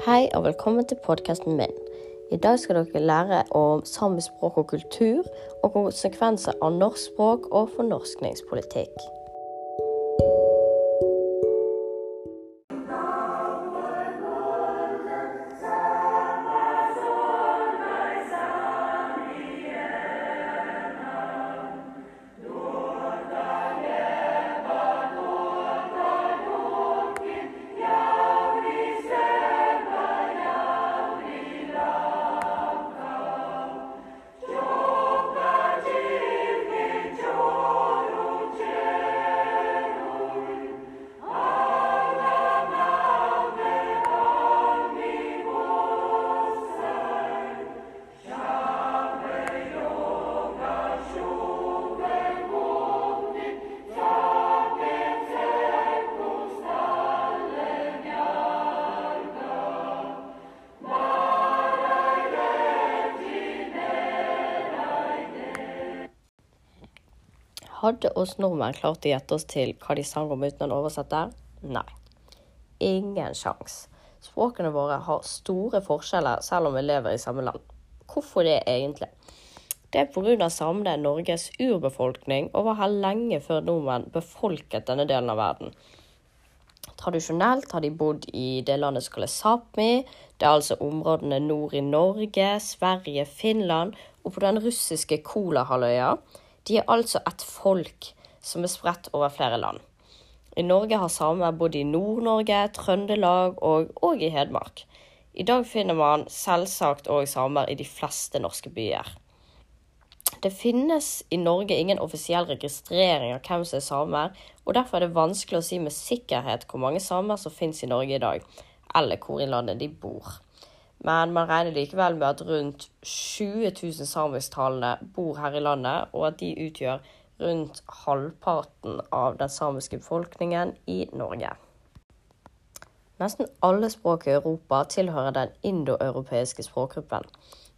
Hei og velkommen til podkasten min. I dag skal dere lære om samisk språk og kultur, og konsekvenser av norsk språk og fornorskningspolitikk. Hadde oss nordmenn klart å gjette oss til hva de sang om uten en oversetter? Nei. Ingen sjans. Språkene våre har store forskjeller selv om vi lever i samme land. Hvorfor det egentlig? Det er pga. samene er Norges urbefolkning og var her lenge før nordmenn befolket denne delen av verden. Tradisjonelt har de bodd i det landet som kalles Sápmi. Det er altså områdene nord i Norge, Sverige, Finland og på den russiske Kolahalvøya. De er altså et folk som er spredt over flere land. I Norge har samer bodd i Nord-Norge, Trøndelag og, og i Hedmark. I dag finner man selvsagt òg samer i de fleste norske byer. Det finnes i Norge ingen offisiell registrering av hvem som er samer, og derfor er det vanskelig å si med sikkerhet hvor mange samer som finnes i Norge i dag, eller hvor i landet de bor. Men man regner likevel med at rundt 20 000 samisktalende bor her i landet, og at de utgjør rundt halvparten av den samiske befolkningen i Norge. Nesten alle språk i Europa tilhører den indoeuropeiske språkgruppen.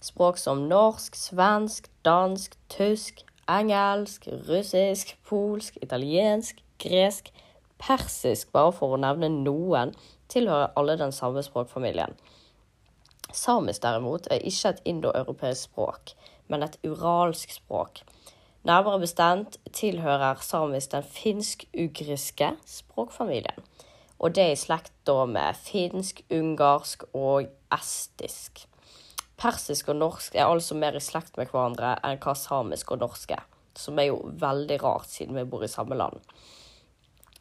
Språk som norsk, svensk, dansk, tysk, engelsk, russisk, polsk, italiensk, gresk, persisk, bare for å nevne noen, tilhører alle den samme språkfamilien. Samisk derimot er ikke et indoeuropeisk språk, men et uralsk språk. Nærmere bestemt tilhører samisk den finsk-ugriske språkfamilien. Og det er i slekt med finsk, ungarsk og estisk. Persisk og norsk er altså mer i slekt med hverandre enn hva samisk og norsk er, som er jo veldig rart siden vi bor i samme land.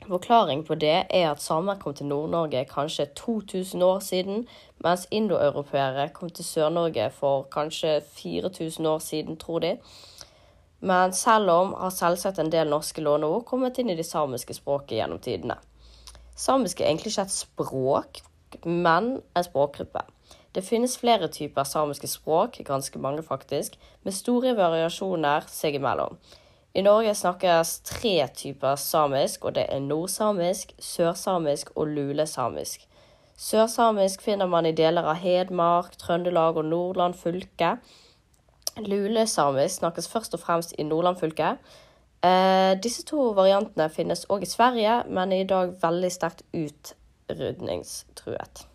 Forklaring på det er at samer kom til Nord-Norge kanskje 2000 år siden, mens indoeuropeere kom til Sør-Norge for kanskje 4000 år siden, tror de. Men selv om har selvsagt en del norske låneord kommet inn i de samiske språket gjennom tidene. Samisk er egentlig ikke et språk, men en språkgruppe. Det finnes flere typer samiske språk, ganske mange faktisk, med store variasjoner seg imellom. I Norge snakkes tre typer samisk, og det er nordsamisk, sørsamisk og lulesamisk. Sørsamisk finner man i deler av Hedmark, Trøndelag og Nordland fylke. Lulesamisk snakkes først og fremst i Nordland fylke. Eh, disse to variantene finnes òg i Sverige, men er i dag veldig sterkt utrydningstruet.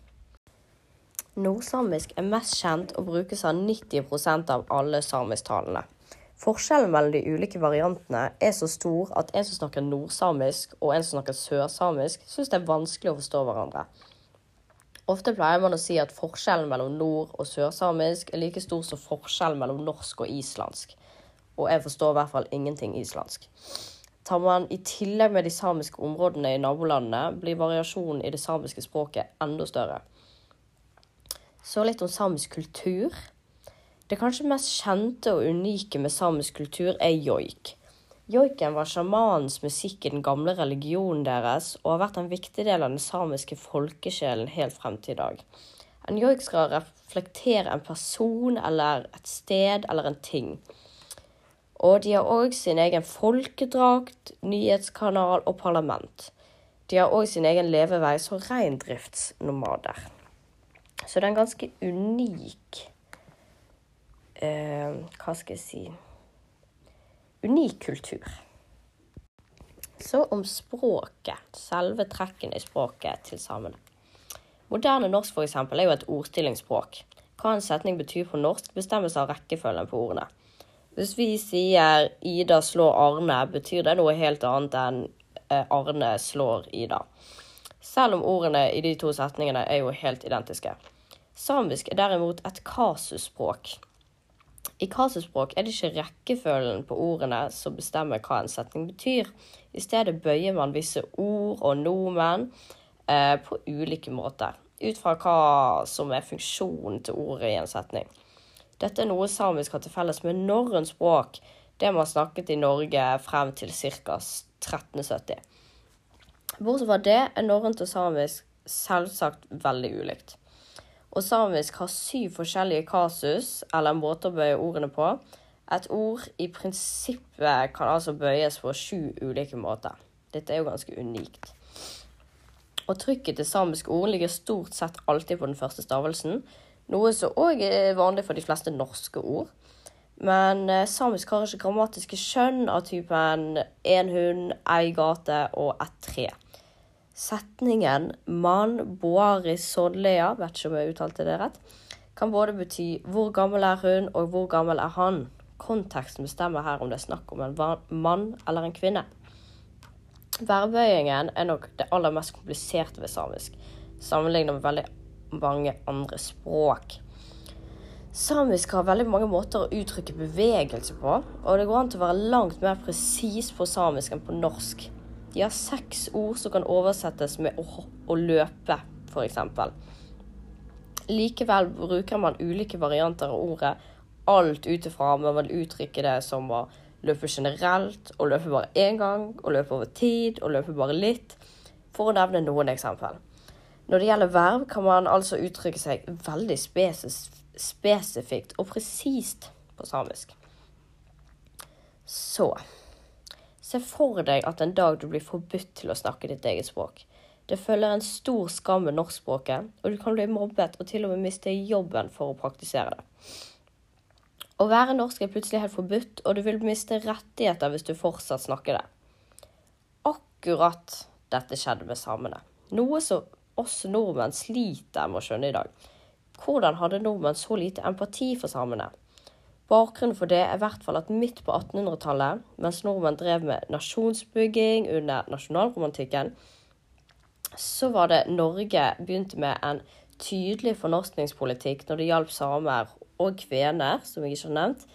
Nordsamisk er mest kjent og brukes av 90% av alle samisktalende. Forskjellen mellom de ulike variantene er så stor at en som snakker nordsamisk og en som snakker sørsamisk, syns det er vanskelig å forstå hverandre. Ofte pleier man å si at forskjellen mellom nord- og sørsamisk er like stor som forskjellen mellom norsk og islandsk. Og jeg forstår i hvert fall ingenting islandsk. Tar man i tillegg med de samiske områdene i nabolandene, blir variasjonen i det samiske språket enda større. Så litt om samisk kultur. Det kanskje mest kjente og unike med samisk kultur er joik. Joiken var sjamanens musikk i den gamle religionen deres, og har vært en viktig del av den samiske folkesjelen helt frem til i dag. En joik skal reflektere en person eller et sted eller en ting. Og de har òg sin egen folkedrakt, nyhetskanal og parlament. De har òg sin egen levevei som reindriftsnomader. Så det er en ganske unik eh, Hva skal jeg si Unik kultur. Så om språket. Selve trekkene i språket til samene. Moderne norsk for eksempel, er jo et ordstillingsspråk. Hva en setning betyr på norsk, bestemmes av rekkefølgen på ordene. Hvis vi sier 'Ida slår Arne', betyr det noe helt annet enn eh, 'Arne slår Ida'. Selv om ordene i de to setningene er jo helt identiske. Samisk er derimot et kasusspråk. I kasusspråk er det ikke rekkefølgen på ordene som bestemmer hva en setning betyr. I stedet bøyer man visse ord og nomen eh, på ulike måter, ut fra hva som er funksjonen til ordet i en setning. Dette er noe samisk har til felles med norrønt språk, det man snakket i Norge frem til ca. 1370. Bortsett fra det er norrønt og samisk selvsagt veldig ulikt. Og samisk har syv forskjellige kasus, eller en måte å bøye ordene på. Et ord i prinsippet kan altså bøyes på sju ulike måter. Dette er jo ganske unikt. Og trykket til samiske ord ligger stort sett alltid på den første stavelsen, noe som òg er vanlig for de fleste norske ord. Men eh, samisk har ikke grammatiske skjønn av typen én hund, ei gate og ett tre. Setningen 'mann boari sodlea', vet ikke om jeg uttalte det rett, kan både bety 'hvor gammel er hun', og 'hvor gammel er han'. Konteksten bestemmer her om det er snakk om en mann eller en kvinne. Værbøyingen er nok det aller mest kompliserte ved samisk, sammenlignet med veldig mange andre språk. Samisk har veldig mange måter å uttrykke bevegelse på, og det går an til å være langt mer presis på samisk enn på norsk. De har seks ord som kan oversettes med å, å løpe, f.eks. Likevel bruker man ulike varianter av ordet, alt ut ifra om man vil uttrykke det som å løpe generelt, å løpe bare én gang, å løpe over tid, å løpe bare litt, for å nevne noen eksempel. Når det gjelder verv, kan man altså uttrykke seg veldig spesifikt og presist på samisk. Så Se for deg at en dag du blir forbudt til å snakke ditt eget språk. Det følger en stor skam med norskspråket, og du kan bli mobbet og til og med miste jobben for å praktisere det. Å være norsk er plutselig helt forbudt, og du vil miste rettigheter hvis du fortsatt snakker det. Akkurat dette skjedde med samene. Noe som oss nordmenn sliter med å skjønne i dag. Hvordan hadde nordmenn så lite empati for samene? Bakgrunnen for det er i hvert fall at midt på 1800-tallet, mens nordmenn drev med nasjonsbygging under nasjonalromantikken, så var det Norge begynte med en tydelig fornorskningspolitikk når det hjalp samer og kvener, som jeg ikke har nevnt.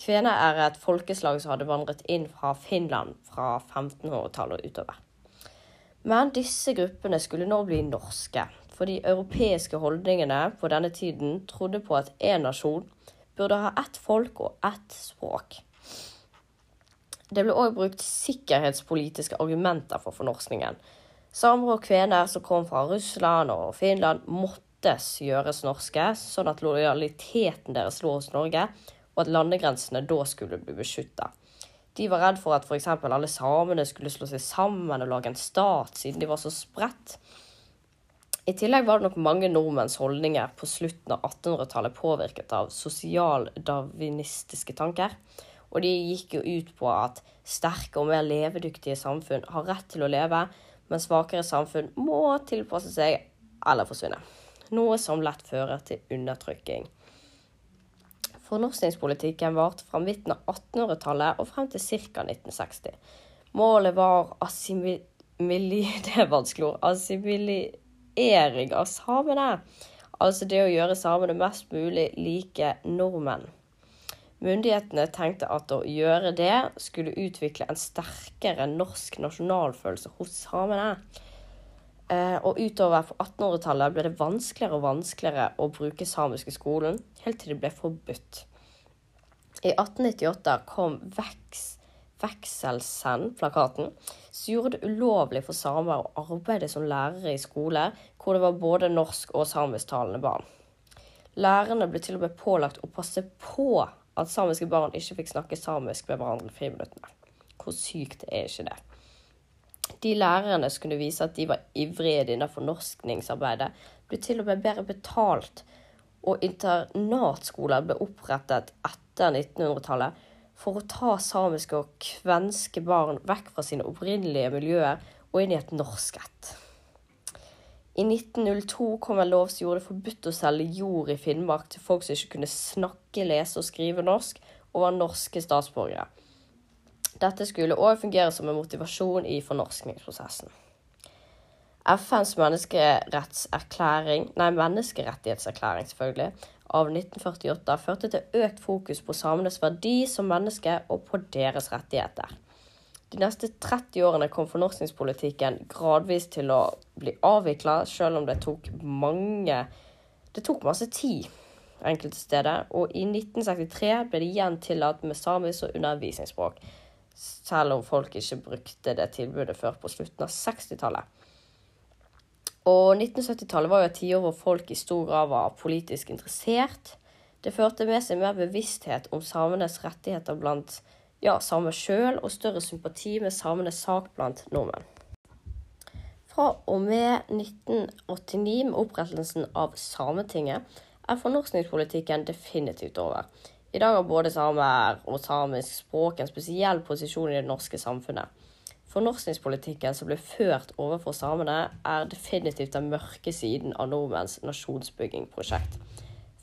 Kvener er et folkeslag som hadde vandret inn fra Finland fra 1500-tallet og utover. Men disse gruppene skulle nå bli norske, for de europeiske holdningene på denne tiden trodde på at én nasjon burde ha ett folk og ett språk. Det ble òg brukt sikkerhetspolitiske argumenter for fornorskningen. Samer og kvener som kom fra Russland og Finland, måttes gjøres norske, sånn at lojaliteten deres lå hos Norge, og at landegrensene da skulle bli beskytta. De var redd for at f.eks. alle samene skulle slå seg sammen og lage en stat, siden de var så spredt. I tillegg var det nok mange nordmenns holdninger på slutten av 1800-tallet påvirket av sosialdarwinistiske tanker. Og de gikk jo ut på at sterke og mer levedyktige samfunn har rett til å leve, men svakere samfunn må tilpasse seg eller forsvinne. Noe som lett fører til undertrykking. Fornorskningspolitikken varte fra midten av 1800-tallet og frem til ca. 1960. Målet var assimili... Det er vanskelig ord. Assimili integrering av samene. Altså det å gjøre samene mest mulig like nordmenn. Myndighetene tenkte at å gjøre det skulle utvikle en sterkere norsk nasjonalfølelse hos samene. Eh, og utover på 1800-tallet ble det vanskeligere og vanskeligere å bruke samisk i skolen, helt til det ble forbudt. I 1898 kom vekst Vekselsen-plakaten, som gjorde det ulovlig for samer å arbeide som lærere i skole hvor det var både norsk- og samisktalende barn. Lærerne ble til og med pålagt å passe på at samiske barn ikke fikk snakke samisk med hverandre i friminuttene. Hvor sykt er ikke det? De lærerne som kunne vise at de var ivrige innenfor norskningsarbeidet, ble til og med bedre betalt, og internatskoler ble opprettet etter 1900-tallet for å ta samiske og kvenske barn vekk fra sine opprinnelige miljøer og inn i et norsk et. I 1902 kom en lov som gjorde det forbudt å selge jord i Finnmark til folk som ikke kunne snakke, lese og skrive norsk, og var norske statsborgere. Dette skulle òg fungere som en motivasjon i fornorskningsprosessen. FNs menneskerettserklæring, nei, menneskerettighetserklæring selvfølgelig, av 1948 førte til økt fokus på samenes verdi som mennesker og på deres rettigheter. De neste 30 årene kom fornorskningspolitikken gradvis til å bli avvikla, selv om det tok mange Det tok masse tid enkelte steder, og i 1963 ble det igjen tillatt med samisk og undervisningsspråk, selv om folk ikke brukte det tilbudet før på slutten av 60-tallet. Og 1970-tallet var jo et tiår hvor folk i stor grad var politisk interessert. Det førte med seg mer bevissthet om samenes rettigheter blant ja, samer sjøl, og større sympati med samenes sak blant nordmenn. Fra og med 1989, med opprettelsen av Sametinget, er fornorskningspolitikken definitivt over. I dag har både samer og samisk språk en spesiell posisjon i det norske samfunnet. Fornorskningspolitikken som ble ført overfor samene, er definitivt den mørke siden av nordmenns nasjonsbyggingprosjekt.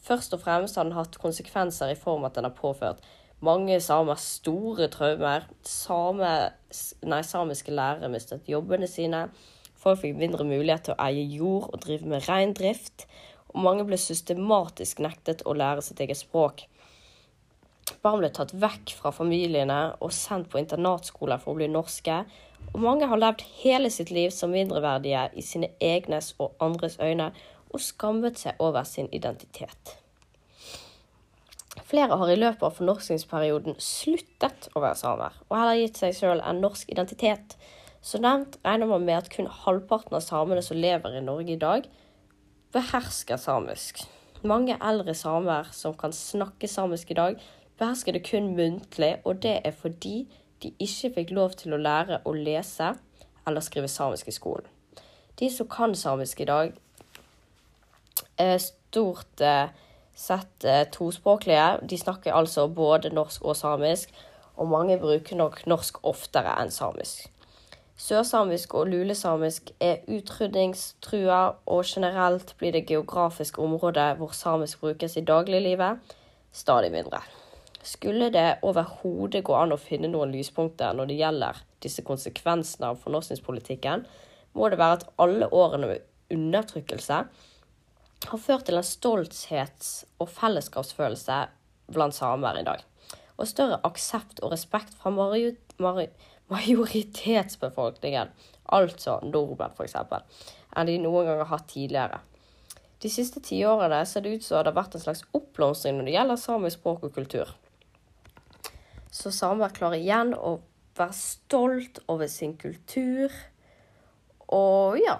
Først og fremst har den hatt konsekvenser i form av at den har påført mange samer store traumer. Same, nei, samiske lærere mistet jobbene sine. Folk fikk mindre mulighet til å eie jord og drive med reindrift. Og mange ble systematisk nektet å lære sitt eget språk. Barn ble tatt vekk fra familiene og sendt på internatskoler for å bli norske. Og mange har levd hele sitt liv som mindreverdige i sine egnes og andres øyne og skammet seg over sin identitet. Flere har i løpet av fornorskingsperioden sluttet å være samer, og heller gitt seg selv en norsk identitet. Som nevnt regner man med at kun halvparten av samene som lever i Norge i dag, behersker samisk. Mange eldre samer som kan snakke samisk i dag, behersker det kun muntlig, og det er fordi de ikke fikk lov til å lære å lese eller skrive samisk i skolen. De som kan samisk i dag, er stort eh, sett eh, tospråklige. De snakker altså både norsk og samisk, og mange bruker nok norsk oftere enn samisk. Sørsamisk og lulesamisk er utrydningstrua, og generelt blir det geografiske området hvor samisk brukes i dagliglivet, stadig mindre. Skulle det overhodet gå an å finne noen lyspunkter når det gjelder disse konsekvensene av fornorskningspolitikken, må det være at alle årene med undertrykkelse har ført til en stolthets- og fellesskapsfølelse blant samer i dag. Og større aksept og respekt fra majoritetsbefolkningen, altså nordmenn f.eks., enn de noen gang har hatt tidligere. De siste tiårene ser det ut som det har vært en slags oppblomstring når det gjelder samisk språk og kultur. Så samer klarer igjen å være stolt over sin kultur. Og ja,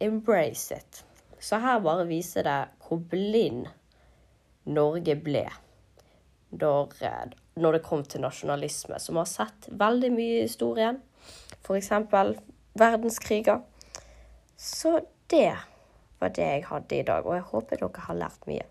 embrace it. Så her bare viser det hvor blind Norge ble når, eh, når det kom til nasjonalisme, som har sett veldig mye i historien. F.eks. verdenskriger. Så det var det jeg hadde i dag, og jeg håper dere har lært mye.